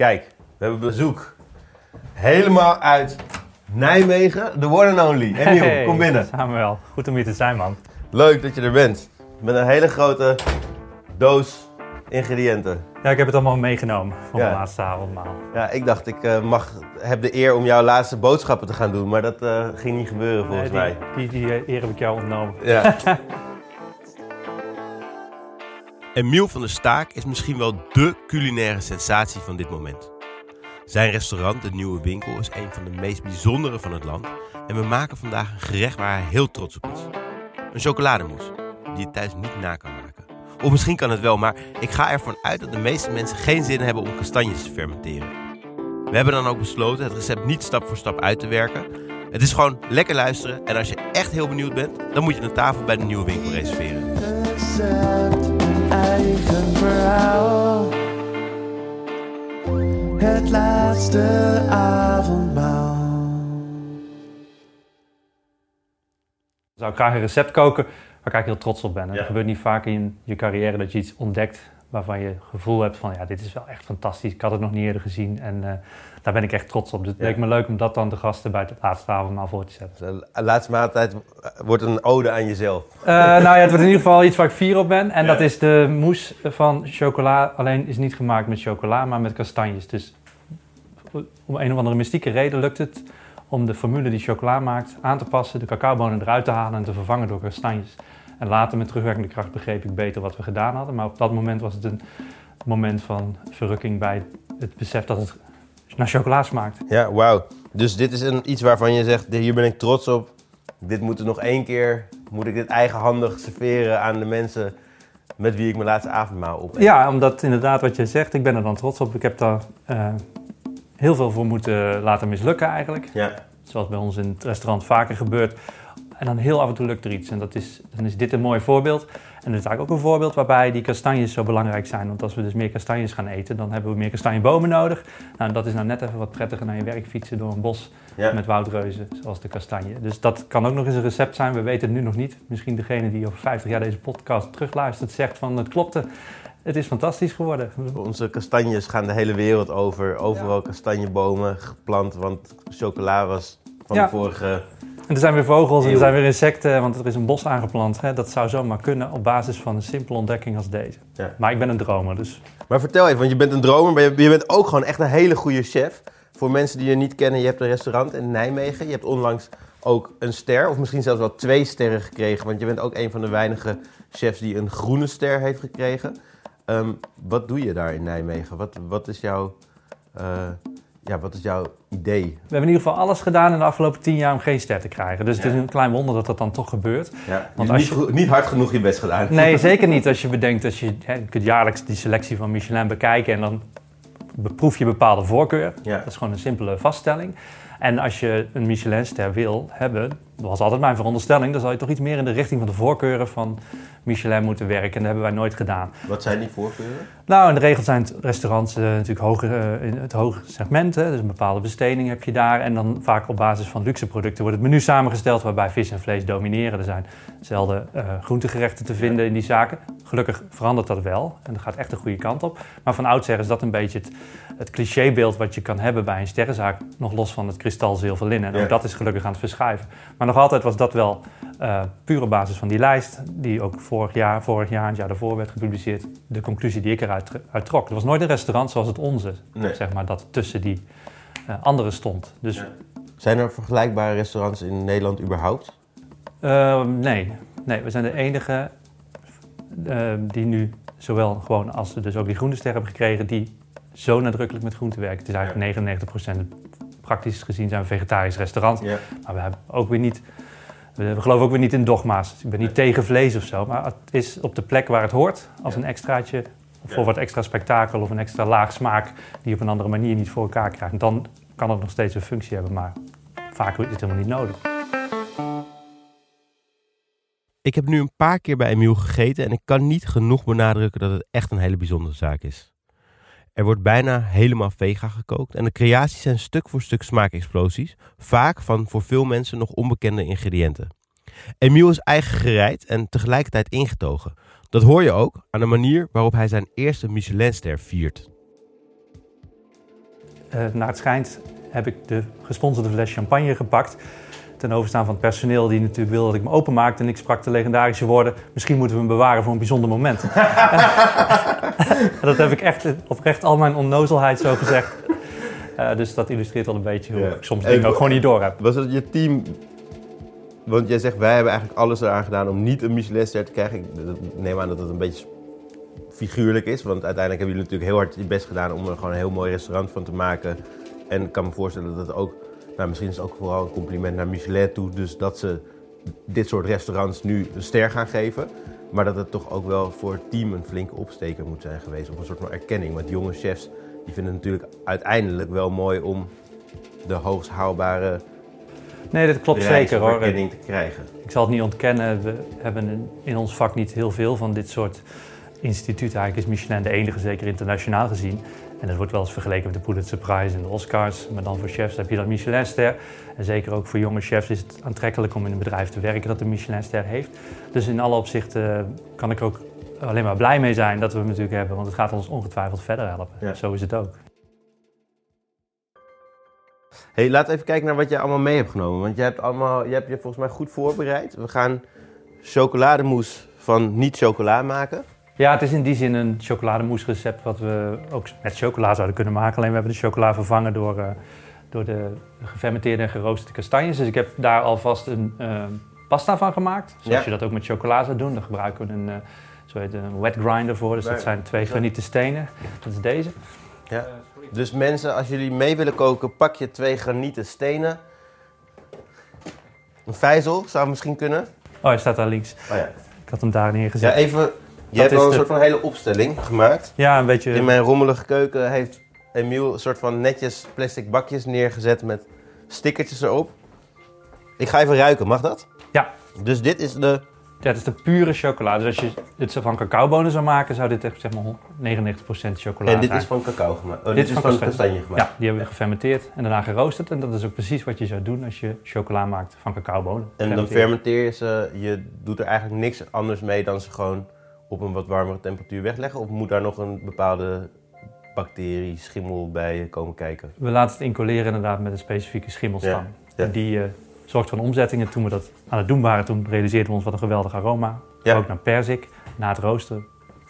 Kijk, we hebben bezoek. Helemaal uit Nijmegen, the one and only. Emiel, Hey, kom binnen. Samuel, goed om hier te zijn, man. Leuk dat je er bent. Met een hele grote doos ingrediënten. Ja, ik heb het allemaal meegenomen Ja. mijn laatste avondmaal. Ja, ik dacht, ik eh, mag, heb de eer om jouw laatste boodschappen te gaan doen. Maar dat eh, ging niet gebeuren volgens Nee, mij. die, die, die eh, eer heb ik jou ontnomen. Ja. Emiel van der Staak is misschien wel dé culinaire sensatie van dit moment. Zijn restaurant, de Nieuwe Winkel, is een van de meest bijzondere van het land. En we maken vandaag een gerecht waar hij heel trots op is. Een chocolademousse, die je thuis niet na kan maken. Of misschien kan het wel, maar ik ga ervan uit dat de meeste mensen geen zin hebben om kastanjes te fermenteren. We hebben dan ook besloten het recept niet stap voor stap uit te werken. Het is gewoon lekker luisteren en als je echt heel benieuwd bent, dan moet je een tafel bij de Nieuwe Winkel reserveren. Eigen verhaal. Het laatste avondmaal. Zou ik graag een recept koken waar ik eigenlijk heel trots op ben. En Ja. Het gebeurt niet vaak in je carrière dat je iets ontdekt waarvan je het gevoel hebt van ja, dit is wel echt fantastisch. Ik had het nog niet eerder gezien en eh, daar ben ik echt trots op. Dus het Ja. leek me leuk om dat dan de gasten bij het laatste avondmaal voor te zetten. De laatste maaltijd wordt een ode aan jezelf. Eh, nou ja, het wordt in ieder geval iets waar ik fier op ben. En Ja. dat is de mousse van chocola. Alleen is niet gemaakt met chocola, maar met kastanjes. Dus om een of andere mystieke reden lukt het om de formule die chocola maakt aan te passen, de cacaobonen eruit te halen en te vervangen door kastanjes. En later met terugwerkende kracht begreep ik beter wat we gedaan hadden. Maar op dat moment was het een moment van verrukking bij het besef dat het naar chocola smaakt. Ja, wauw. Dus dit is een, iets waarvan je zegt, hier ben ik trots op. Dit moet er nog één keer, moet ik dit eigenhandig serveren aan de mensen met wie ik mijn laatste avondmaal op. Ja, omdat inderdaad wat je zegt, ik ben er dan trots op. Ik heb daar eh, heel veel voor moeten laten mislukken eigenlijk. Ja. Zoals bij ons in het restaurant vaker gebeurt. En dan heel af en toe lukt er iets. En dat is, dan is dit een mooi voorbeeld. En het is eigenlijk ook een voorbeeld waarbij die kastanjes zo belangrijk zijn. Want als we dus meer kastanjes gaan eten, dan hebben we meer kastanjebomen nodig. Nou, en dat is nou net even wat prettiger naar je werk fietsen door een bos Ja. met woudreuzen, zoals de kastanje. Dus dat kan ook nog eens een recept zijn. We weten het nu nog niet. Misschien degene die over 50 jaar deze podcast terugluistert, zegt van het klopte. Het is fantastisch geworden. Onze kastanjes gaan de hele wereld over. Overal kastanjebomen geplant, want chocola was van Ja. de vorige... En er zijn weer vogels en er zijn weer insecten, want er is een bos aangeplant. Hè. Dat zou zomaar kunnen op basis van een simpele ontdekking als deze. Ja. Maar ik ben een dromer, dus Maar vertel even, want je bent een dromer, maar je, je bent ook gewoon echt een hele goede chef. Voor mensen die je niet kennen, je hebt een restaurant in Nijmegen. Je hebt onlangs ook een ster, of misschien zelfs wel twee sterren gekregen. Want je bent ook een van de weinige chefs die een groene ster heeft gekregen. Ehm, wat doe je daar in Nijmegen? Wat, wat, is, jouw, eh, ja, wat is jouw idee? we hebben in ieder geval alles gedaan in de afgelopen tien jaar om geen ster te krijgen. Dus het is een klein wonder dat dat dan toch gebeurt. Ja, Want je als je- niet, goed- niet hard genoeg je best gedaan. Nee, zeker niet als je bedenkt dat je, hè, je kunt jaarlijks die selectie van Michelin bekijken en dan beproef je bepaalde voorkeur. Ja. Dat is gewoon een simpele vaststelling. En als je een Michelinster wil hebben, dat was altijd mijn veronderstelling, dan zal je toch iets meer in de richting van de voorkeuren van Michelin moeten werken. En dat hebben wij nooit gedaan. Wat zijn die voorkeuren? Nou, in de regel zijn het restaurants eh, natuurlijk eh, in het hoge segment. Hè, dus een bepaalde besteding heb je daar. En dan vaak op basis van luxe producten wordt het menu samengesteld... waarbij vis en vlees domineren. Er zijn zelden eh groentegerechten te vinden in die zaken. Gelukkig verandert dat wel en dat gaat echt de goede kant op. Maar van oudsher is dat een beetje het, het clichébeeld... wat je kan hebben bij een sterrenzaak... nog los van het kristal zilver linnen. En Ja. ook dat is gelukkig aan het verschuiven. Maar nog altijd was dat wel eh puur op basis van die lijst... die ook vorig jaar, vorig jaar en het jaar daarvoor werd gepubliceerd... de conclusie die ik eruit tr- uit trok. Er was nooit een restaurant zoals het onze, Nee. zeg maar, dat tussen die eh anderen stond. Dus Ja. Zijn er vergelijkbare restaurants in Nederland überhaupt? eh, nee. nee, we zijn de enige eh, die nu zowel gewoon als we dus ook die groene ster hebben gekregen... die zo nadrukkelijk met groente werken. Het is eigenlijk 99% praktisch gezien zijn we een vegetarisch restaurant. Ja. Maar we hebben ook weer niet. We, geloven ook weer niet in dogma's. Dus ik ben niet tegen vlees of zo. Maar het is op de plek waar het hoort. Als Ja. een extraatje. Of Ja. voor wat extra spektakel of een extra laag smaak. die je op een andere manier niet voor elkaar krijgt. Dan kan het nog steeds een functie hebben. Maar vaak is het helemaal niet nodig. Ik heb nu een paar keer bij Emiel gegeten en ik kan niet genoeg benadrukken dat het echt een hele bijzondere zaak is. Er wordt bijna helemaal vega gekookt en de creaties zijn stuk voor stuk smaakexplosies, vaak van voor veel mensen nog onbekende ingrediënten. Emiel is eigen gereid en tegelijkertijd ingetogen. Dat hoor je ook aan de manier waarop hij zijn eerste Michelinster viert. eh, naar het schijnt heb ik de gesponsorde fles champagne gepakt. Ten overstaan van het personeel die natuurlijk wilde dat ik me openmaakte. En ik sprak de legendarische woorden, misschien moeten we hem bewaren voor een bijzonder moment. En dat heb ik echt oprecht al mijn onnozelheid zo gezegd. Eh, dus dat illustreert wel een beetje hoe Ja. ik soms dingen ook gewoon niet door heb. Was het je team... Want jij zegt, wij hebben eigenlijk alles eraan gedaan om niet een Michelinster te krijgen. Ik neem aan dat het een beetje figuurlijk is. Want uiteindelijk hebben jullie natuurlijk heel hard je best gedaan om er gewoon een heel mooi restaurant van te maken. En ik kan me voorstellen dat het ook... Nou, misschien is het ook vooral een compliment naar Michelin toe. Dus dat ze dit soort restaurants nu een ster gaan geven. Maar dat het toch ook wel voor het team een flinke opsteker moet zijn geweest. Of een soort van erkenning. Want jonge chefs die vinden het natuurlijk uiteindelijk wel mooi om de hoogst haalbare Nee, dat klopt zeker hoor. erkenning te krijgen. Ik zal het niet ontkennen, we hebben in- in ons vak niet heel veel van dit soort instituten. Eigenlijk is Michelin de enige, zeker internationaal gezien. En dat wordt wel eens vergeleken met de Pulitzer Prize en de Oscars. Maar dan voor chefs heb je dan Michelinster. En zeker ook voor jonge chefs is het aantrekkelijk om in een bedrijf te werken dat een Michelinster heeft. Dus in alle opzichten kan ik er ook alleen maar blij mee zijn dat we hem natuurlijk hebben. Want het gaat ons ongetwijfeld verder helpen. Ja. Zo is het ook. Hey, we even kijken naar wat jij allemaal mee hebt genomen. Want je hebt, allemaal, je hebt je volgens mij goed voorbereid. We gaan chocolademousse van niet chocola maken. Ja, het is in die zin een chocolademousse recept wat we ook met chocola zouden kunnen maken. Alleen we hebben de chocola vervangen door, eh, door de gefermenteerde en geroosterde kastanjes. Dus ik heb daar alvast een eh, pasta van gemaakt. Zoals Ja. je dat ook met chocola zou doen. Daar gebruiken we een, eh, zo heet een wet grinder voor. Dus dat zijn twee granieten stenen. Dat is deze. Ja. Dus mensen, als jullie mee willen koken, pak je twee granieten stenen. Een vijzel zou misschien kunnen. Oh, hij staat daar links. Oh ja. Ik had hem daar neergezet. ja, even. Je hebt wel een de- soort van hele opstelling gemaakt. Ja, een beetje... In mijn rommelige keuken heeft Emiel een soort van netjes plastic bakjes neergezet met stickertjes erop. Ik ga even ruiken, mag dat? Ja. Dus dit is de. Ja, het is de pure chocola. Dus als je dit van cacaobonen zou maken, zou dit echt zeg maar 99% chocola En dit zijn. is van cacao gemaakt. Oh, dit, Dit is van van kastanje, gemaakt. Ja, die hebben we gefermenteerd en daarna geroosterd. En dat is ook precies wat je zou doen als je chocola maakt van cacaobonen. En dan fermenteer je ze. Je doet er eigenlijk niks anders mee dan ze gewoon op een wat warmere temperatuur wegleggen. Of moet daar nog een bepaalde bacterie, schimmel bij komen kijken? We laten het incoleren inderdaad met een specifieke schimmelstam. Ja, ja. En die eh, zorgt voor een omzetting. En toen we dat aan het doen waren, toen realiseerden we ons wat een geweldig aroma. Ja. Ook naar perzik. Na het roosteren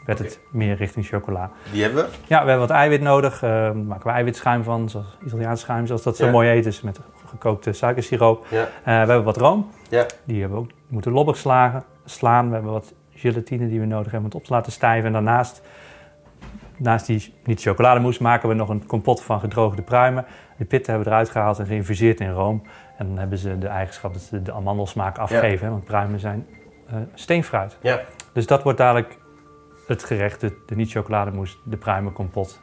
werd het meer richting chocola. Die hebben we. Ja, we hebben wat eiwit nodig. eh, daar maken we eiwitschuim van, zoals Italiaans schuim, zoals dat zo mooi heet. Dus met gekookte suikersiroop. Eh, we hebben wat room. Ja. Die hebben we ook moeten lobbig slagen, slaan. We hebben wat gelatine die we nodig hebben om het op te laten stijven. En daarnaast, naast die niet chocolademousse, maken we nog een kompot van gedroogde pruimen. De pitten hebben we eruit gehaald en geïnfuseerd in room. En dan hebben ze de eigenschap dat ze de amandelsmaak afgeven. hè, want pruimen zijn eh, steenfruit. Ja. Dus dat wordt dadelijk het gerecht, de, de niet-chocolademousse, de pruimenkompot.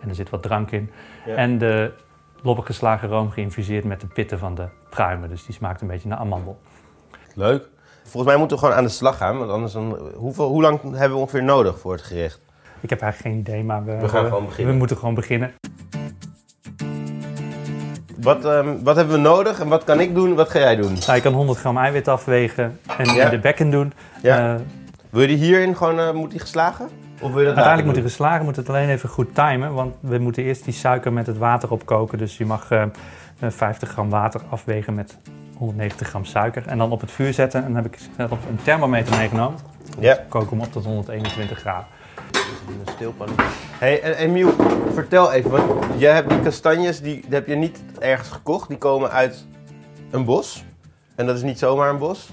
En er zit wat drank in. Ja. En de lobbig geslagen room geïnfuseerd met de pitten van de pruimen. Dus die smaakt een beetje naar amandel. Leuk. Volgens mij moeten we gewoon aan de slag gaan. Want anders dan, hoeveel, hoe lang hebben we ongeveer nodig voor het gerecht? Ik heb eigenlijk geen idee, maar we, We gaan gewoon beginnen. we moeten gewoon beginnen. Wat, ehm, wat hebben we nodig en wat kan ik doen? Wat ga jij doen? Nou, je kan 100 gram eiwit afwegen en Ja. de bekken doen. Ja. Eh, Wil je die hierin gewoon, eh, moet die geslagen? Of wil je dat uiteindelijk moet hij geslagen, moet het alleen even goed timen. Want we moeten eerst die suiker met het water opkoken. Dus je mag eh, eh, 50 gram water afwegen met 190 gram suiker. En dan op het vuur zetten. En dan heb ik zelf een thermometer meegenomen. Ja. Kook hem op tot 121 graden. Een stilpan. Hey, en Emiel, vertel even, want jij hebt die kastanjes, die, die heb je niet ergens gekocht. Die komen uit een bos. En dat is niet zomaar een bos.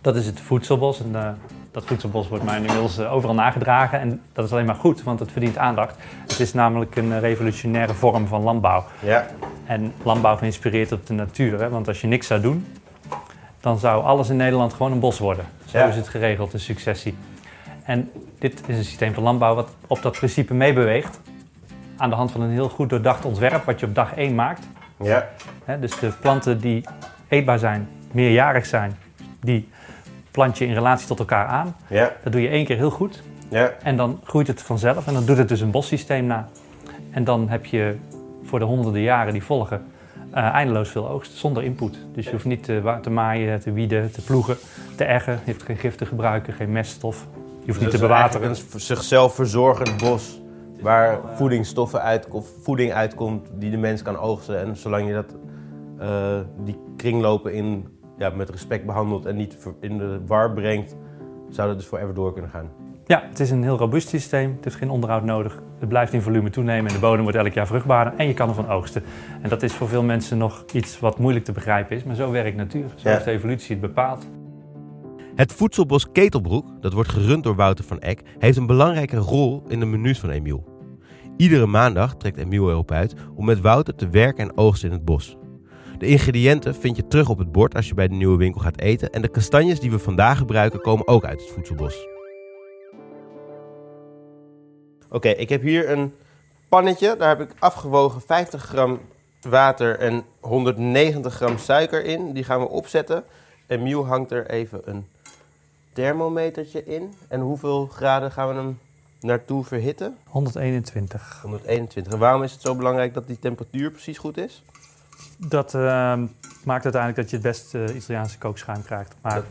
Dat is het voedselbos. En eh, dat voedselbos wordt mij inmiddels eh, overal nagedragen. En dat is alleen maar goed, want het verdient aandacht. Het is namelijk een eh, revolutionaire vorm van landbouw. Ja. En landbouw geïnspireerd op de natuur. Hè? Want als je niks zou doen, dan zou alles in Nederland gewoon een bos worden. Zo Ja. is het geregeld, de successie. En dit is een systeem van landbouw wat op dat principe meebeweegt. Aan de hand van een heel goed doordacht ontwerp wat je op dag 1 maakt. Ja. Hè, dus de planten die eetbaar zijn, meerjarig zijn, die plant je in relatie tot elkaar aan. Ja. Dat doe je één keer heel goed Ja. en dan groeit het vanzelf en dan doet het dus een bossysteem na. En dan heb je voor de honderden jaren die volgen eh, eindeloos veel oogst zonder input. Dus je hoeft niet te, wa- te maaien, te wieden, te ploegen, te eggen. Je hoeft geen gif te gebruiken, geen meststof. Je hoeft niet te bewateren. Een zichzelf verzorgend bos waar voedingsstoffen uit, of voeding uitkomt die de mens kan oogsten. En zolang je dat, eh, die kringlopen in, ja, met respect behandelt en niet in de war brengt, zou dat dus forever door kunnen gaan. Ja, het is een heel robuust systeem. Het heeft geen onderhoud nodig. Het blijft in volume toenemen en de bodem wordt elk jaar vruchtbaarder. En je kan ervan oogsten. En dat is voor veel mensen nog iets wat moeilijk te begrijpen is. Maar zo werkt natuur. Zo Ja. heeft de evolutie het bepaald. Het voedselbos Ketelbroek, dat wordt gerund door Wouter van Eck, heeft een belangrijke rol in de menus van Emiel. Iedere maandag trekt Emiel erop uit om met Wouter te werken en oogsten in het bos. De ingrediënten vind je terug op het bord als je bij de nieuwe winkel gaat eten en de kastanjes die we vandaag gebruiken komen ook uit het voedselbos. Oké, ik heb hier een pannetje, daar heb ik afgewogen 50 gram water en 190 gram suiker in. Die gaan we opzetten. Emiel hangt er even een thermometertje in. En hoeveel graden gaan we hem naartoe verhitten? 121. 121. En waarom is het zo belangrijk dat die temperatuur precies goed is? Dat ehm, maakt uiteindelijk dat je het best eh, Italiaanse kookschuim krijgt. Maar Dat-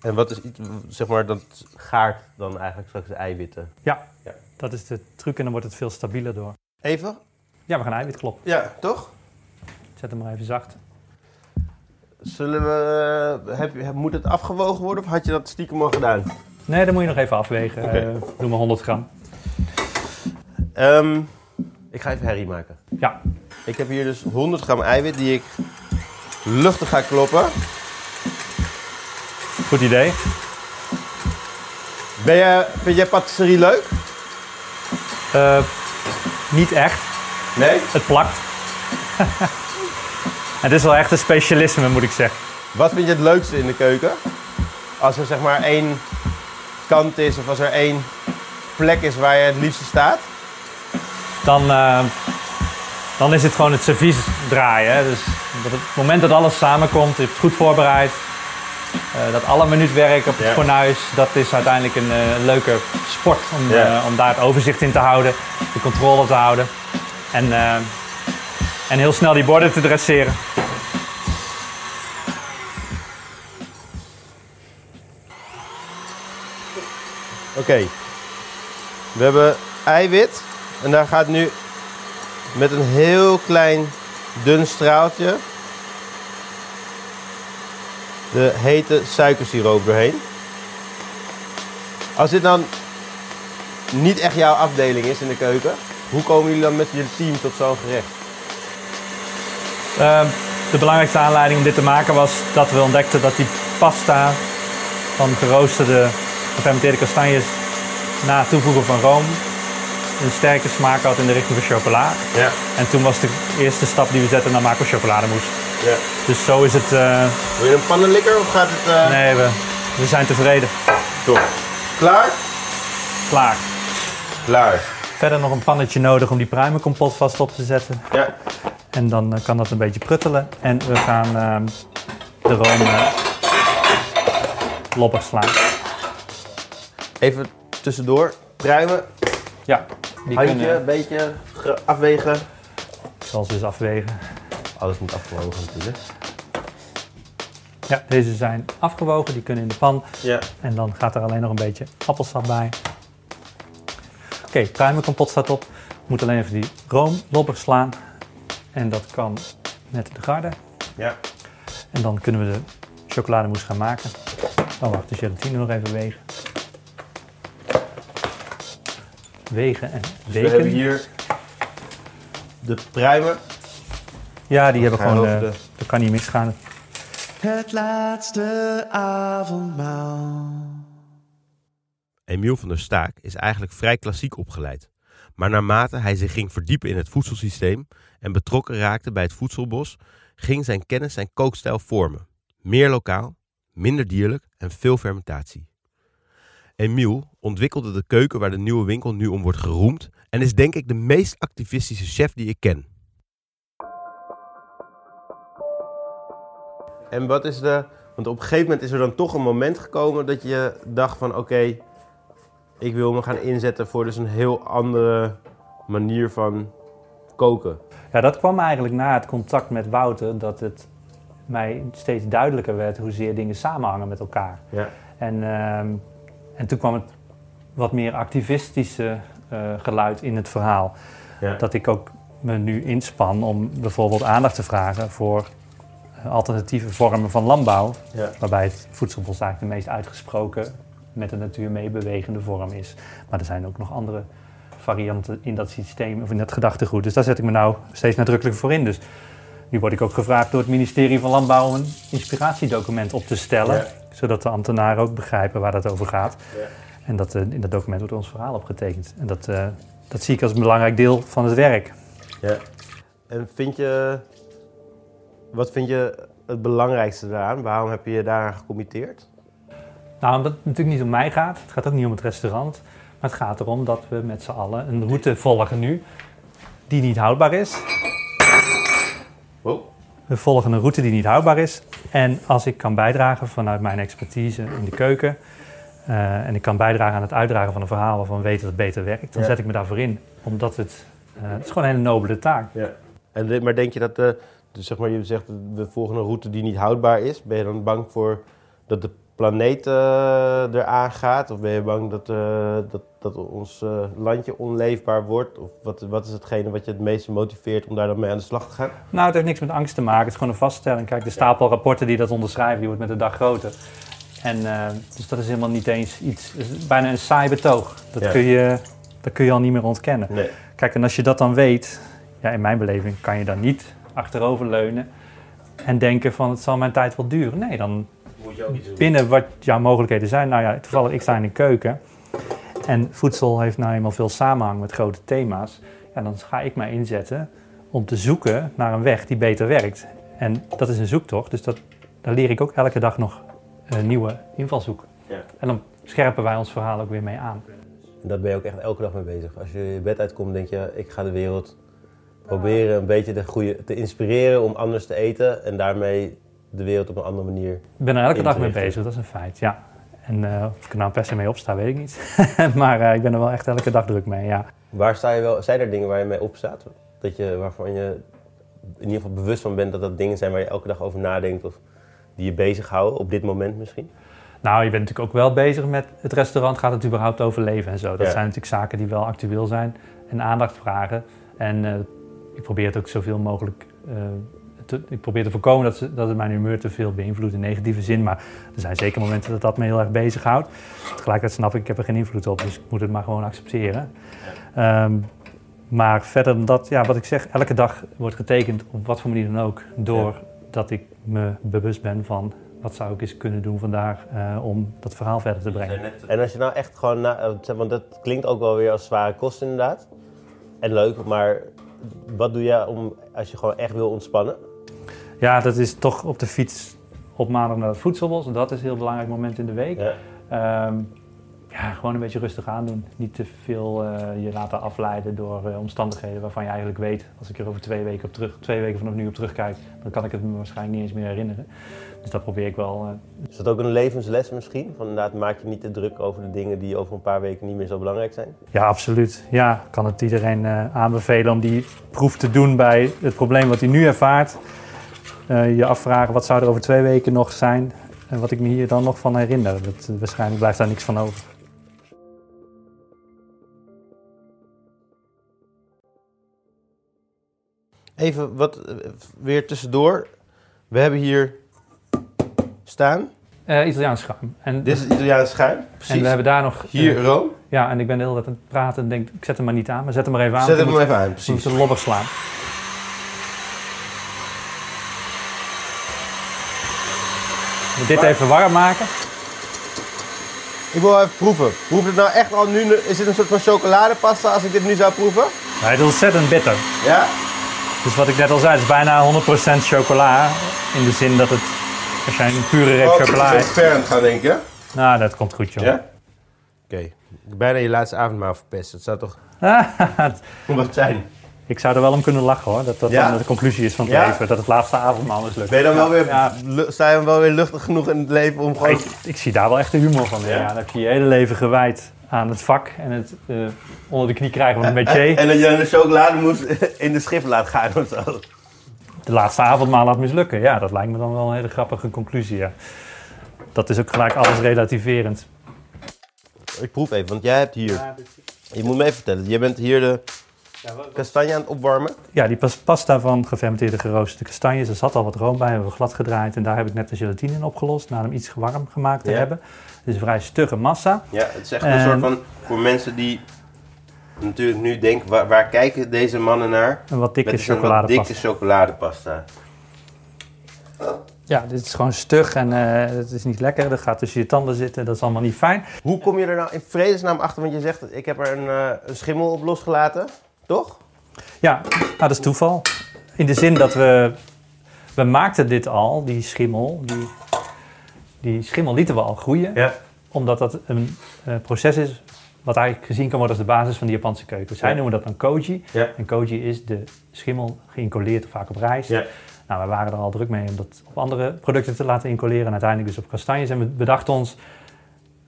En wat is iets, zeg maar, dat gaart dan eigenlijk straks de eiwitten? ja, Ja. dat is de truc en dan wordt het veel stabieler door. Even? Ja, we gaan eiwit kloppen. Ja, toch? Zet hem maar even zacht. Zullen we, heb, heb- moet het afgewogen worden of had je dat stiekem al gedaan? Nee, dan moet je nog even afwegen. Oké. Eh, doe maar 100 gram. Ehm, ik ga even herrie maken. Ja, Ik heb hier dus 100 gram eiwit die ik luchtig ga kloppen. goed idee. Ben jij, vind jij patisserie leuk? Eh, niet echt. Nee? Het plakt. het is wel echt een specialisme, moet ik zeggen. Wat vind je het leukste in de keuken? Als er zeg maar één kant is of als er één plek is waar je het liefste staat? Dan, eh, dan is het gewoon het servies draaien. Hè. Dus het moment dat alles samenkomt, je hebt het goed voorbereid. eh, dat alle minuutwerk op het fornuis, dat is uiteindelijk een eh, leuke sport om, eh, om daar het overzicht in te houden, de controle te houden. En, en heel snel die borden te dresseren. Oké. We hebben eiwit. En daar gaat nu met een heel klein dun straaltje de hete suikersiroop doorheen. Als dit dan niet echt jouw afdeling is in de keuken, hoe komen jullie dan met je team tot zo'n gerecht? Eh, de belangrijkste aanleiding om dit te maken was dat we ontdekten dat die pasta van geroosterde gefermenteerde kastanjes na het toevoegen van room een sterke smaak had in de richting van chocola. Ja. En toen was de eerste stap die we zetten naar maken chocolademousse. ja. Dus zo is het. eh, Wil je een pannenlikker of gaat het... eh nee, we, we zijn tevreden. Top. Klaar? Klaar. Klaar. Verder nog een pannetje nodig om die pruimenkompot vast op te zetten. Ja. En dan eh, kan dat een beetje pruttelen. En we gaan ehm, de room eh, loppig slaan. Even tussendoor. Pruimen. Ja, die Handje, kunnen, een beetje ge- afwegen. ik zal ze eens afwegen. Alles moet afgewogen natuurlijk. Ja, deze zijn afgewogen, die kunnen in de pan. Ja. En dan gaat er alleen nog een beetje appelsap bij. Oké, pruimenkompot staat op. Moet alleen even die room loppig slaan. En dat kan met de garde. Ja. En dan kunnen we de chocolademousse gaan maken. Oh wacht, de gelatine nog even wegen. Wegen en Dus we hebben weken. hier de pruimen. Ja, die hebben gewoon, over eh, de- dat kan niet misgaan. Het laatste avondmaal. Emiel van der Staak is eigenlijk vrij klassiek opgeleid. Maar naarmate hij zich ging verdiepen in het voedselsysteem en betrokken raakte bij het voedselbos, ging zijn kennis zijn kookstijl vormen. Meer lokaal, minder dierlijk en veel fermentatie. Emiel ontwikkelde de keuken waar de nieuwe winkel nu om wordt geroemd en is denk ik de meest activistische chef die ik ken. En wat is de. Want op een gegeven moment is er dan toch een moment gekomen dat je dacht van oké, ik wil me gaan inzetten voor dus een heel andere manier van koken. Ja, dat kwam eigenlijk na het contact met Wouter, dat het mij steeds duidelijker werd hoezeer dingen samenhangen met elkaar. Ja. En, ehm, en toen kwam het wat meer activistische eh, geluid in het verhaal. Ja. Dat ik ook me nu inspan om bijvoorbeeld aandacht te vragen voor eh, alternatieve vormen van landbouw. Ja. Waarbij het voedselbos eigenlijk de meest uitgesproken met de natuur meebewegende vorm is. Maar er zijn ook nog andere varianten in dat systeem of in dat gedachtegoed. Dus daar zet ik me nou steeds nadrukkelijker voor in. Dus nu word ik ook gevraagd door het ministerie van Landbouw om een inspiratiedocument op te stellen. Ja. Zodat de ambtenaren ook begrijpen waar dat over gaat. Ja. En dat, eh, in dat document wordt ons verhaal opgetekend. En dat, eh, dat zie ik als een belangrijk deel van het werk. Ja. En vind je, wat vind je het belangrijkste daaraan? Waarom heb je je daaraan gecommitteerd? Nou, omdat het natuurlijk niet om mij gaat. Het gaat ook niet om het restaurant. Maar het gaat erom dat we met z'n allen een route volgen nu die niet houdbaar is. Wow. We volgen een route die niet houdbaar is. En als ik kan bijdragen vanuit mijn expertise in de keuken... eh, en ik kan bijdragen aan het uitdragen van een verhaal waarvan we weten dat het beter werkt... dan Ja. zet ik me daarvoor in. Omdat het, eh, het is gewoon een hele nobele taak. Ja. En, maar denk je dat, dus zeg maar, je zegt we volgen een route die niet houdbaar is. Ben je dan bang voor dat de planeet eh, eraan gaat? Of ben je bang dat, eh, dat, dat ons eh, landje onleefbaar wordt? Of wat, wat is hetgene wat je het meeste motiveert om daar dan mee aan de slag te gaan? Nou, het heeft niks met angst te maken. Het is gewoon een vaststelling. Kijk, de stapel rapporten die dat onderschrijven, die wordt met de dag groter. En dus dat is helemaal niet eens iets, het is bijna een saai betoog. Dat, Ja. kun je, dat kun je al niet meer ontkennen. Nee. Kijk, en als je dat dan weet, ja, in mijn beleving kan je dan niet achteroverleunen en denken van het zal mijn tijd wel duren. Nee, dan je ook iets doen. binnen wat jouw mogelijkheden zijn. Nou ja, toevallig, ik sta in de keuken. En voedsel heeft nou eenmaal veel samenhang met grote thema's. Ja, dan ga ik mij inzetten om te zoeken naar een weg die beter werkt. En dat is een zoektocht, dus dat, daar leer ik ook elke dag nog een nieuwe invalshoek. Ja. En dan scherpen wij ons verhaal ook weer mee aan. En daar ben je ook echt elke dag mee bezig. Als je je bed uitkomt, denk je, ik ga de wereld proberen een beetje de goede, te inspireren om anders te eten. En daarmee de wereld op een andere manier. Ik ben er elke dag mee bezig, dat is een feit, ja. En eh, of ik er nou per se mee opsta, weet ik niet. maar eh, ik ben er wel echt elke dag druk mee, ja. Waar sta je wel, zijn er dingen waar je mee opstaat? Dat je, waarvan je in ieder geval bewust van bent dat dat dingen zijn waar je elke dag over nadenkt of die je bezighouden op dit moment misschien? Nou, je bent natuurlijk ook wel bezig met het restaurant. Gaat het überhaupt overleven en zo? Dat Ja. zijn natuurlijk zaken die wel actueel zijn en aandacht vragen. En eh, ik probeer het ook zoveel mogelijk. Te, ik probeer te voorkomen dat, ze, dat het mijn humeur te veel beïnvloedt in negatieve zin. Maar er zijn zeker momenten dat dat me heel erg bezighoudt. Tegelijkertijd snap ik, ik heb er geen invloed op, dus ik moet het maar gewoon accepteren. Ehm, maar verder dan dat, ja, wat ik zeg, elke dag wordt getekend op wat voor manier dan ook. Doordat ik me bewust ben van wat zou ik eens kunnen doen vandaag eh, om dat verhaal verder te brengen. En als je nou echt gewoon, na, want dat klinkt ook wel weer als zware kost inderdaad. En leuk, maar wat doe je om, als je gewoon echt wil ontspannen? Ja, dat is toch op de fiets op maandag naar het voedselbos. Dat is een heel belangrijk moment in de week. Ja. Ehm, ja, gewoon een beetje rustig aandoen. Niet te veel eh, je laten afleiden door eh, omstandigheden waarvan je eigenlijk weet, als ik er over twee weken op terug, twee weken vanaf nu op terugkijk, dan kan ik het me waarschijnlijk niet eens meer herinneren. Dus dat probeer ik wel. eh, Is dat ook een levensles misschien? Van inderdaad, maak je niet te druk over de dingen die over een paar weken niet meer zo belangrijk zijn? ja, absoluut. Ja, kan het iedereen aanbevelen om die proef te doen bij het probleem wat hij nu ervaart. Eh, je afvragen wat zou er over twee weken nog zijn en wat ik me hier dan nog van herinner. Dat, waarschijnlijk blijft daar niks van over. Even wat eh, weer tussendoor. We hebben hier staan. Eh, Italiaans schuim. En, Dit is het Italiaanse schuim. Precies. en we hebben daar nog... Hier eh, room. ja, en ik ben de hele tijd aan het praten en denk, ik zet hem maar niet aan, maar zet hem maar even aan. Zet hem maar even aan. Precies. een lobber slaan. We dit even warm maken. Ik wil even proeven. Proef het nou echt al nu? Is dit een soort van chocoladepasta als ik dit nu zou proeven? Hij is ontzettend bitter. Ja. Dus wat ik net al zei, het is bijna 100% chocola. In de zin dat het, als jij een pure reep Oh, chocola ik hebt. aan het gaan denken. Nou, dat komt goed, joh. Ja? Oké. Bijna je laatste avondmaal verpest. Dat zou toch... Wat zijn? Ik zou er wel om kunnen lachen hoor. Dat dat Ja? dan de conclusie is van het Ja? leven. Dat het laatste avondmaal mislukt. Ben je dan wel weer, Ja. lu- sta je dan wel weer luchtig genoeg in het leven om gewoon... Ik, ik zie daar wel echt de humor van. Ja? Dan heb je je hele leven gewijd aan het vak en het eh, onder de knie krijgen van een métier. En dat je de chocolademousse in de schip laat gaan of zo. de laatste avondmaal laat mislukken. Ja, dat lijkt me dan wel een hele grappige conclusie. Ja. Dat is ook gelijk alles relativerend. Ik proef even, want jij hebt hier Je moet me even vertellen, je bent hier de kastanje aan het opwarmen. Ja, die pas- pasta van gefermenteerde geroosterde kastanjes, er zat al wat room bij, hebben we glad gedraaid en daar heb ik net de gelatine in opgelost, na hem iets warm gemaakt te Ja. hebben. Het is een vrij stugge massa. Ja, het is echt een En- soort van, voor mensen die natuurlijk nu denken, waar, waar kijken deze mannen naar? Een wat dikke Met zo'n wat chocoladepasta. dikke chocoladepasta. Ja, dit is gewoon stug en eh, het is niet lekker. Dat gaat tussen je tanden zitten, dat is allemaal niet fijn. Hoe kom je er nou in vredesnaam achter? Want je zegt, ik heb er een, eh, een schimmel op losgelaten, toch? Ja, nou, dat is toeval. In de zin dat we... We maakten dit al, die schimmel. Die, die schimmel lieten we al groeien. Ja. Omdat dat een eh, proces is wat eigenlijk gezien kan worden als de basis van de Japanse keuken. Zij Ja. noemen dat dan koji. Ja. En koji is de schimmel geïncoleerd, vaak op rijst. Ja. Nou, we waren er al druk mee om dat op andere producten te laten incoleren. En uiteindelijk dus op kastanjes. En we bedachten ons,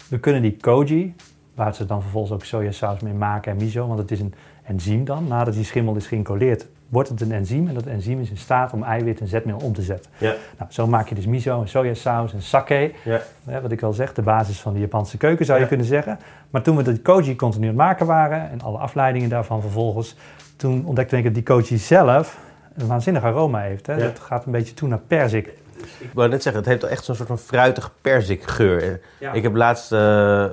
we kunnen die koji, waar ze dan vervolgens ook sojasaus mee maken en miso, want het is een enzym dan. Nadat die schimmel is geïncoleerd, wordt het een enzym. En dat enzym is in staat om eiwit en zetmeel om te zetten. Ja. Nou, zo maak je dus miso en sojasaus en sake. Ja. Hè, wat ik al zeg, de basis van de Japanse keuken zou je kunnen zeggen. Maar toen we de koji continu aan het maken waren en alle afleidingen daarvan vervolgens, toen ontdekte ik dat die koji zelf een waanzinnig aroma heeft. Hè? Dat gaat een beetje toe naar perzik. Ik wou net zeggen, het heeft echt zo'n soort van fruitig perzikgeur. Ja. Ik heb laatst eh,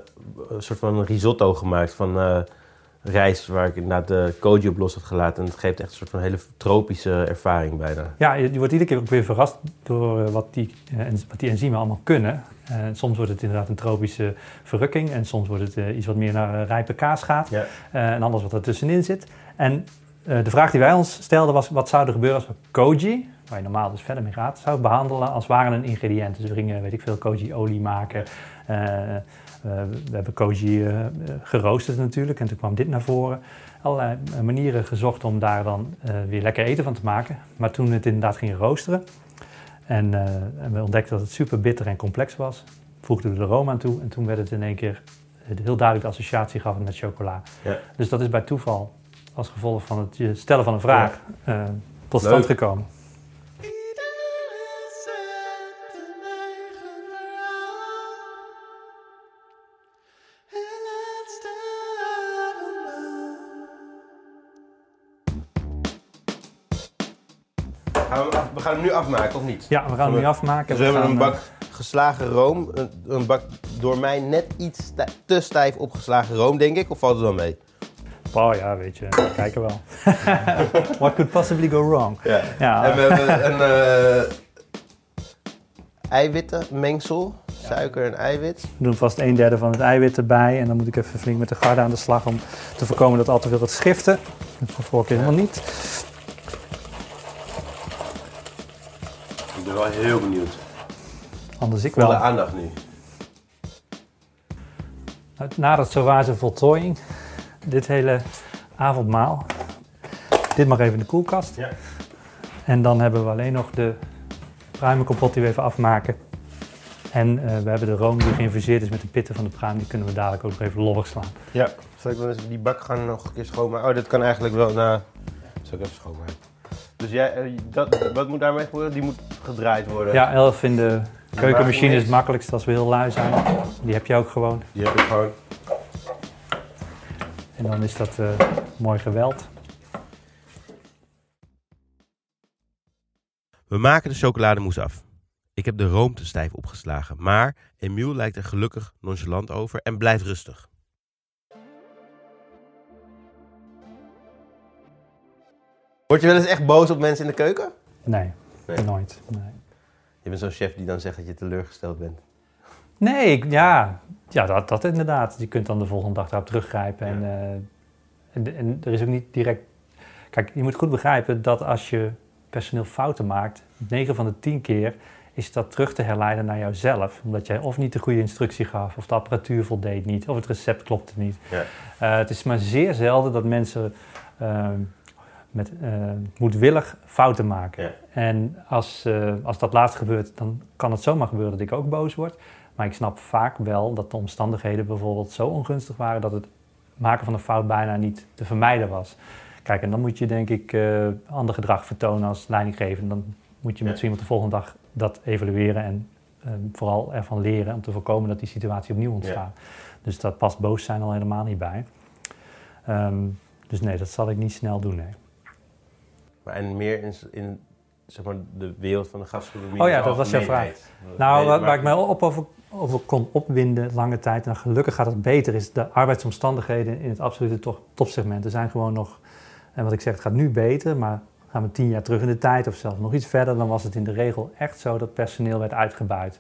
een soort van risotto gemaakt van eh, rijst waar ik inderdaad de koji op los had gelaten. En het geeft echt een soort van hele tropische ervaring bijna. Ja, je, wordt iedere keer ook weer verrast door eh, wat, die, eh, wat die enzymen allemaal kunnen. Eh, soms wordt het inderdaad een tropische verrukking en soms wordt het iets wat meer naar rijpe kaas gaat. Ja. En anders wat er tussenin zit. En de vraag die wij ons stelden was, wat zou er gebeuren als we koji, waar je normaal dus verder mee gaat, zou behandelen als waren een ingrediënt. Dus we gingen, weet ik veel, koji-olie maken. We hebben koji eh, eh, geroosterd natuurlijk en toen kwam dit naar voren. Allerlei eh, manieren gezocht om daar dan eh, weer lekker eten van te maken. Maar toen het inderdaad ging roosteren en, eh, en we ontdekten dat het super bitter en complex was, voegden we er room aan toe en toen werd het in één keer eh, heel duidelijk de associatie gaf met chocola. Ja. Dus dat is bij toeval als gevolg van het stellen van een vraag eh, tot Leuk. stand gekomen. Gaan hem nu afmaken, of niet? Ja, we gaan hem nu afmaken. Dus we hebben een eh, bak geslagen room. Een, een bak door mij net iets stij- te stijf opgeslagen room, denk ik. Of valt het wel mee? Oh ja, weet je, we kijken wel. What could possibly go wrong? Ja. Ja, En we hebben een eh eiwittenmengsel. Suiker en eiwit. we doen vast een derde van het eiwit erbij. En dan moet ik even flink met de garde aan de slag om te voorkomen dat al te veel gaat schiften. Dat voor vorige keer helemaal niet. Ben wel heel benieuwd. Anders ik wel. aandacht nu. Na dat zowaar voltooiing, dit hele avondmaal. Dit mag even in de koelkast. Ja. En dan hebben we alleen nog de pruimenkompot die we even afmaken. En eh, we hebben de room die geïnfuseerd is met de pitten van de pruim. Die kunnen we dadelijk ook nog even lollig slaan. Ja. Zal ik dan eens die bak gaan nog een keer schoonmaken? Oh, dat kan eigenlijk wel. Nou, zal ik even schoonmaken. Dus jij, eh, dat, wat moet daarmee gebeuren? Die moet gedraaid worden. Ja, 11 in de keukenmachine is het makkelijkst als we heel lui zijn. Die heb je ook gewoon. Die heb ik gewoon. En dan is dat eh, mooi geweld. We maken de chocolademousse af. Ik heb de room te stijf opgeslagen, maar Emiel lijkt er gelukkig nonchalant over en blijft rustig. Word je wel eens echt boos op mensen in de keuken? Nee, Nee. nooit. Nee. Je bent zo'n chef die dan zegt dat je teleurgesteld bent. Nee, ik- ja, ja dat, dat inderdaad. Je kunt dan de volgende dag daarop teruggrijpen. En, eh, en, en er is ook niet direct... Kijk, je moet goed begrijpen dat als je personeel fouten maakt... 9 van de 10 keer is dat terug te herleiden naar jouzelf. Omdat jij of niet de goede instructie gaf... of de apparatuur voldeed niet... of het recept klopte niet. Ja. Eh, het is maar zeer zelden dat mensen... eh, met eh, moedwillig fouten maken. Ja. En als, eh, als dat laatst gebeurt, dan kan het zomaar gebeuren dat ik ook boos word. Maar ik snap vaak wel dat de omstandigheden bijvoorbeeld zo ongunstig waren dat het maken van een fout bijna niet te vermijden was. Kijk, en dan moet je denk ik eh, ander gedrag vertonen als leidinggevende. Dan moet je met Ja. zo iemand de volgende dag dat evalueren en vooral ervan leren om te voorkomen dat die situatie opnieuw ontstaat. Dus dat past boos zijn al helemaal niet bij. Ehm, dus nee, dat zal ik niet snel doen, nee. Maar en meer in, in zeg maar, de wereld van de gastronomie. Oh ja, dat was jouw algemeenheid. Nou, Nee, waar, ik me op over, over kon opwinden lange tijd, en gelukkig gaat het beter, is de arbeidsomstandigheden in het absolute to- topsegment. Er zijn gewoon nog, en wat ik zeg, het gaat nu beter, maar gaan we tien jaar terug in de tijd of zelfs nog iets verder, dan was het in de regel echt zo dat personeel werd uitgebuit.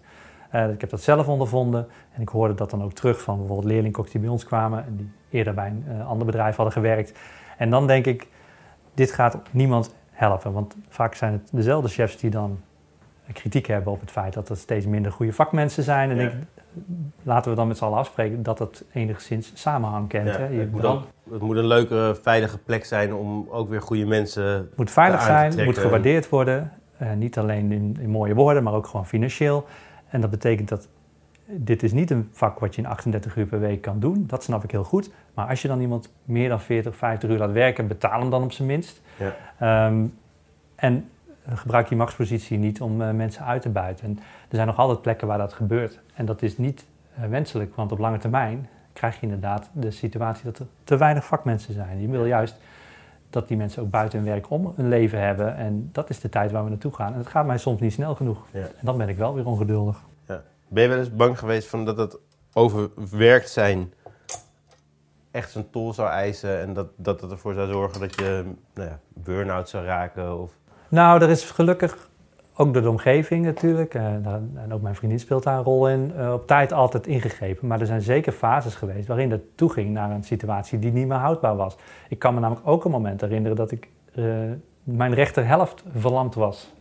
Eh, ik heb dat zelf ondervonden en ik hoorde dat dan ook terug van bijvoorbeeld leerlingkoks die bij ons kwamen en die eerder bij een eh, ander bedrijf hadden gewerkt. En dan denk ik, dit gaat niemand helpen, want vaak zijn het dezelfde chefs die dan kritiek hebben op het feit dat er steeds minder goede vakmensen zijn. En Ja. laten we dan met z'n allen afspreken dat dat enigszins samenhang kent. Ja, hè. Je het, moet dan- het moet een leuke, veilige plek zijn om ook weer goede mensen... moet veilig zijn, moet trekken. gewaardeerd worden. Eh, niet alleen in, in mooie woorden, maar ook gewoon financieel. En dat betekent dat dit is niet een vak wat je in 38 uur per week kan doen. Dat snap ik heel goed. Maar als je dan iemand meer dan 40, 50 uur laat werken, betaal hem dan op zijn minst. Ja. Ehm, en gebruik je machtspositie niet om eh, mensen uit te buiten. En er zijn nog altijd plekken waar dat gebeurt. En dat is niet eh, wenselijk, want op lange termijn krijg je inderdaad de situatie dat er te weinig vakmensen zijn. Je wil juist dat die mensen ook buiten hun werk om een leven hebben. En dat is de tijd waar we naartoe gaan. En het gaat mij soms niet snel genoeg. Ja. En dan ben ik wel weer ongeduldig. Ben je wel eens bang geweest van dat het overwerkt zijn echt zijn tol zou eisen... en dat, dat het ervoor zou zorgen dat je nou ja, burn-out zou raken? Of... Nou, er is gelukkig ook door de omgeving natuurlijk, eh, daar- en ook mijn vriendin speelt daar een rol in, eh, op tijd altijd ingegrepen. Maar er zijn zeker fases geweest waarin het toeging naar een situatie die niet meer houdbaar was. Ik kan me namelijk ook een moment herinneren dat ik eh, mijn rechterhelft verlamd was.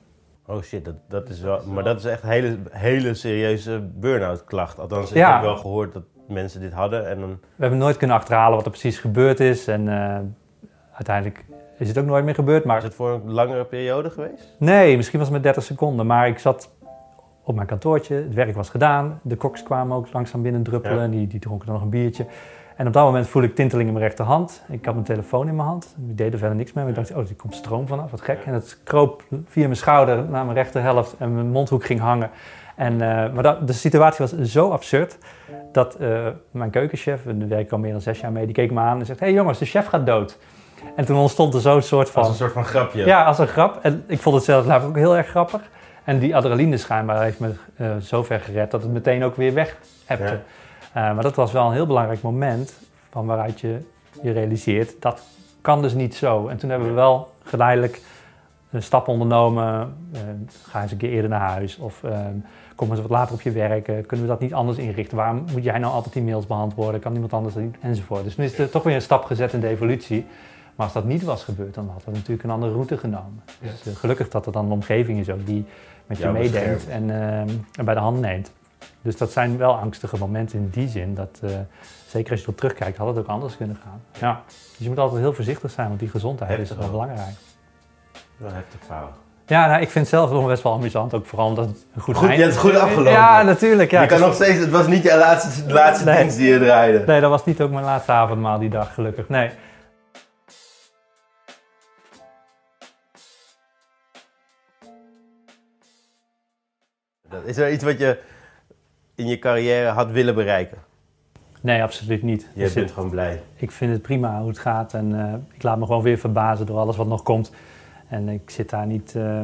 Oh shit, dat, dat is wel... Maar dat is echt een hele, hele serieuze burn-out klacht. Althans, ik Ja. heb wel gehoord dat mensen dit hadden en dan... We hebben nooit kunnen achterhalen wat er precies gebeurd is en eh, uiteindelijk is het ook nooit meer gebeurd. Maar Is het voor een langere periode geweest? Nee, misschien was het maar 30 seconden. Maar ik zat op mijn kantoortje, het werk was gedaan. De koks kwamen ook langzaam binnen druppelen. Ja. Die, die dronken dan nog een biertje. En op dat moment voelde ik tinteling in mijn rechterhand. Ik had mijn telefoon in mijn hand. Ik deed er verder niks mee. Maar ik dacht, oh, er komt stroom vanaf, wat gek. En het kroop via mijn schouder naar mijn rechterhelft en mijn mondhoek ging hangen. En, eh, maar dat, de situatie was zo absurd dat eh, mijn keukenchef, en daar werk ik al meer dan zes jaar mee, die keek me aan en zegt: Hé hey jongens, de chef gaat dood. En toen ontstond er zo'n soort van. Als een soort van grapje. Ja, als een grap. En ik vond het zelf later ook heel erg grappig. En die adrenaline schijnbaar heeft me eh zo ver gered dat het meteen ook weer weg hebte. Ja. Eh, maar dat was wel een heel belangrijk moment van waaruit je je realiseert dat kan dus niet zo. En toen hebben we wel geleidelijk een stap ondernomen. Eh, ga eens een keer eerder naar huis of eh, kom eens wat later op je werk. Kunnen we dat niet anders inrichten? Waarom moet jij nou altijd die mails beantwoorden? Kan niemand anders dat niet? Enzovoort. Dus nu is er toch weer een stap gezet in de evolutie. Maar als dat niet was gebeurd, dan hadden we natuurlijk een andere route genomen. Dus gelukkig dat er dan een omgeving is ook die met je meedenkt en bij de hand neemt. Dus dat zijn wel angstige momenten in die zin. Dat, eh, zeker als je erop terugkijkt, had het ook anders kunnen gaan. Ja. Dus je moet altijd heel voorzichtig zijn, want die gezondheid is Heftig wel belangrijk. Wel heftig verhaal. Ja, nou, ik vind het zelf nog best wel amusant. Ook vooral omdat het een goed Goed, je hebt het goed afgelopen. Ja, natuurlijk. Ja. je kan Het nog steeds, het was niet je laatste, laatste Nee. dienst die je draaide. Nee, dat was niet ook mijn laatste avondmaal die dag, gelukkig. Nee. Is er iets wat je in je carrière had willen bereiken? Nee, absoluut niet. Je Dus bent het- gewoon blij. ik vind het prima hoe het gaat en eh, ik laat me gewoon weer verbazen door alles wat nog komt. En ik zit daar niet eh,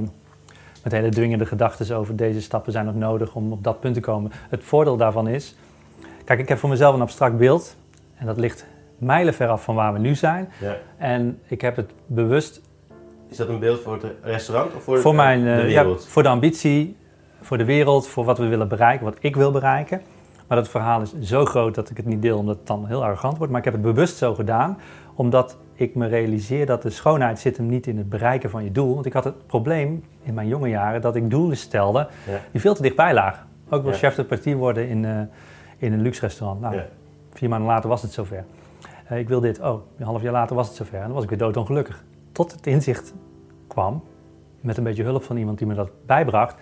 met hele dwingende gedachten over deze stappen zijn nog nodig om op dat punt te komen. Het voordeel daarvan is, kijk, ik heb voor mezelf een abstract beeld en dat ligt mijlenver af van waar we nu zijn. Ja. En ik heb het bewust Is dat een beeld voor het restaurant of voor, voor, de, mijn, de eh, ja, wereld? voor de ambitie, voor de wereld, voor wat we willen bereiken, wat ik wil bereiken. Maar dat verhaal is zo groot dat ik het niet deel omdat het dan heel arrogant wordt. Maar ik heb het bewust zo gedaan, omdat ik me realiseer dat de schoonheid zit hem niet in het bereiken van je doel. Want ik had het probleem in mijn jonge jaren dat ik doelen stelde Ja. die veel te dichtbij lagen. Ook Ja. chef de partie worden in, eh, in een luxe restaurant. Nou, Ja. vier maanden later was het zover. Eh, ik wil dit, oh, een half jaar later was het zover. En dan was ik weer doodongelukkig. Tot het inzicht kwam, met een beetje hulp van iemand die me dat bijbracht.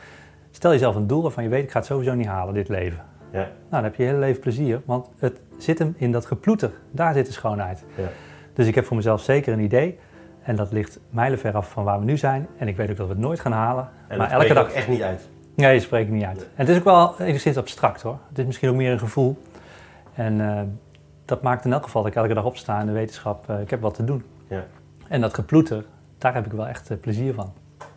Stel jezelf een doel waarvan je weet, ik ga het sowieso niet halen, dit leven. Ja. Nou, dan heb je je hele leven plezier, want het zit hem in dat geploeter. Daar zit de schoonheid. Ja. Dus ik heb voor mezelf zeker een idee. En dat ligt mijlenver af van waar we nu zijn. En ik weet ook dat we het nooit gaan halen. En maar elke spreekt dag echt niet uit. Nee, je spreekt niet uit. En het is ook wel enigszins abstract hoor. Het is misschien ook meer een gevoel. En eh, dat maakt in elk geval dat ik elke dag opsta in de wetenschap. eh, ik heb wat te doen. Ja. En dat geploeter, daar heb ik wel echt eh, plezier van.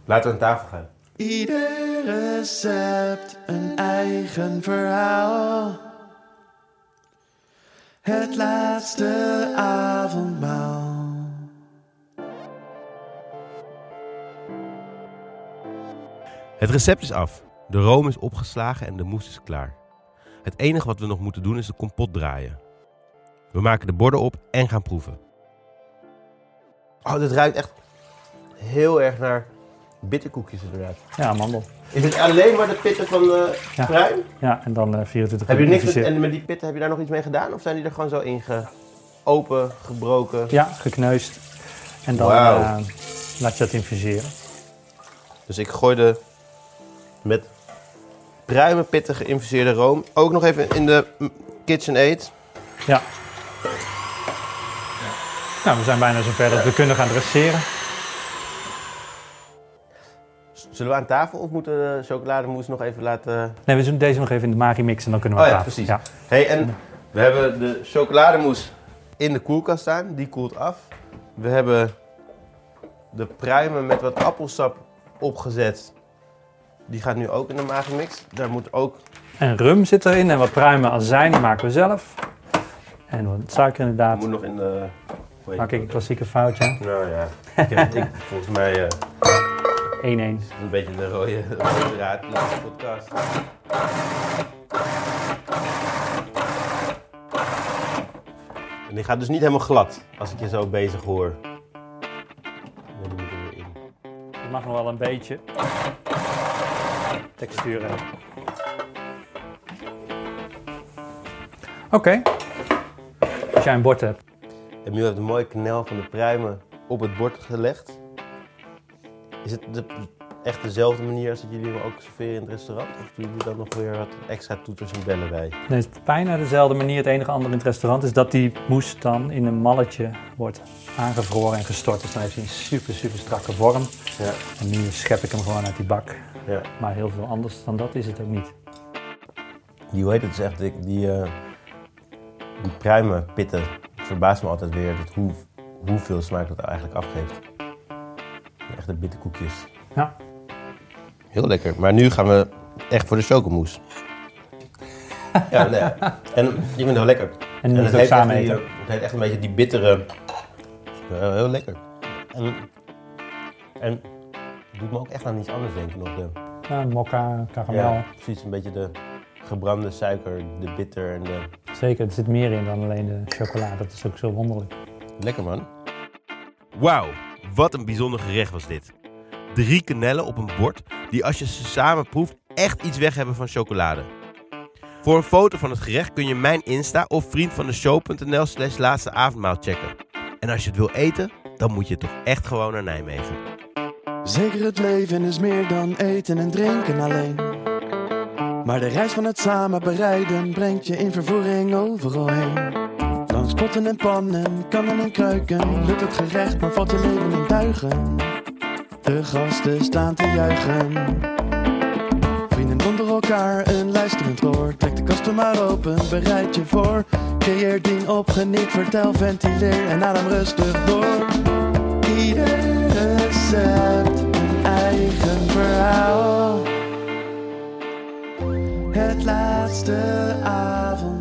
Laten we aan tafel gaan. Ieder recept een eigen verhaal. Het laatste avondmaal. Het recept is af. De room is opgeslagen en de mousse is klaar. Het enige wat we nog moeten doen is de kompot draaien. We maken de borden op en gaan proeven. Oh, dit ruikt echt heel erg naar bitterkoekjes inderdaad. Ja, amandel. Is het alleen maar de pitten van de Ja. pruim? Ja, en dan eh 24 Heb je niks met, en met die pitten heb je daar nog iets mee gedaan? Of zijn die er gewoon zo in ge, open, gebroken? Ja, gekneusd. En dan eh, laat je dat infuseren. Dus ik gooide met pruimenpitten geïnfuseerde room ook nog even in de mm, KitchenAid. Ja. Nou, we zijn bijna zover dat we kunnen gaan dresseren. Zullen we aan tafel of moeten we de chocolademousse nog even laten... Nee, we doen deze nog even in de Magimix en dan kunnen we Oh aan ja, tafel. precies. Hey, en we hebben de chocolademousse in de koelkast staan. Die koelt af. We hebben de pruimen met wat appelsap opgezet. Die gaat nu ook in de Magimix. Daar moet ook... En rum zit erin en wat pruimen azijn die maken we zelf. En wat suiker inderdaad. Moet nog in de... Maak ik een klassieke foutje. Nou ja, ik heb, ik, volgens mij... eh, 1-1. Een beetje de rode, de rode draad podcast. En die gaat dus niet helemaal glad als ik je zo bezig hoor. Die moet er weer in. Het mag nog wel een beetje textuur hebben. Oké. Als jij een bord hebt. Emiel heeft een mooie knel van de pruimen op het bord gelegd. Is het de, echt dezelfde manier als dat jullie hem ook serveren in het restaurant? Of doen jullie dan nog weer wat extra toeters en bellen bij? Nee, het is bijna dezelfde manier. Het enige andere in het restaurant is dat die moes dan in een malletje wordt aangevroren en gestort. Dus dan heeft hij een super, super strakke vorm. Ja, En nu schep ik hem gewoon uit die bak. ja. Maar heel veel anders dan dat is het ook niet. Die, hoe heet het, is echt, die, eh, die pruimenpitten verbaast me altijd weer dat hoe, hoeveel smaak dat eigenlijk afgeeft. Echt de bitterkoekjes. Ja. Heel lekker. Maar nu gaan we echt voor de chocomousse. ja, nee. En je vindt het wel lekker. En moet het heeft samen die, eten. Het heeft echt een beetje die bittere... Heel lekker. En, en het doet me ook echt aan iets anders denken nog. De, Ja, mokka, karamel. ja, precies. Een beetje de gebrande suiker, de bitter en de... Zeker, er zit meer in dan alleen de chocola. Dat is ook zo wonderlijk. Lekker man. Wauw, wat een bijzonder gerecht was dit. Drie kanellen op een bord die als je ze samen proeft echt iets weg hebben van chocolade. Voor een foto van het gerecht kun je mijn Insta of vriendvandeshow.nl slash laatste avondmaal checken. En als je het wil eten, dan moet je toch echt gewoon naar Nijmegen. Zeker het leven is meer dan eten en drinken alleen. Maar de reis van het samen bereiden brengt je in vervoering overal heen. Langs potten en pannen, kannen en kruiken, lukt het gerecht, maar valt je leven in duigen. De gasten staan te juichen. Vrienden onder elkaar, een luisterend oor. Trek de kasten maar open, bereid je voor. Creëer dien op, geniet, vertel, ventileer en adem rustig door. Ieder recept een eigen verhaal. Het laatste avondmaal.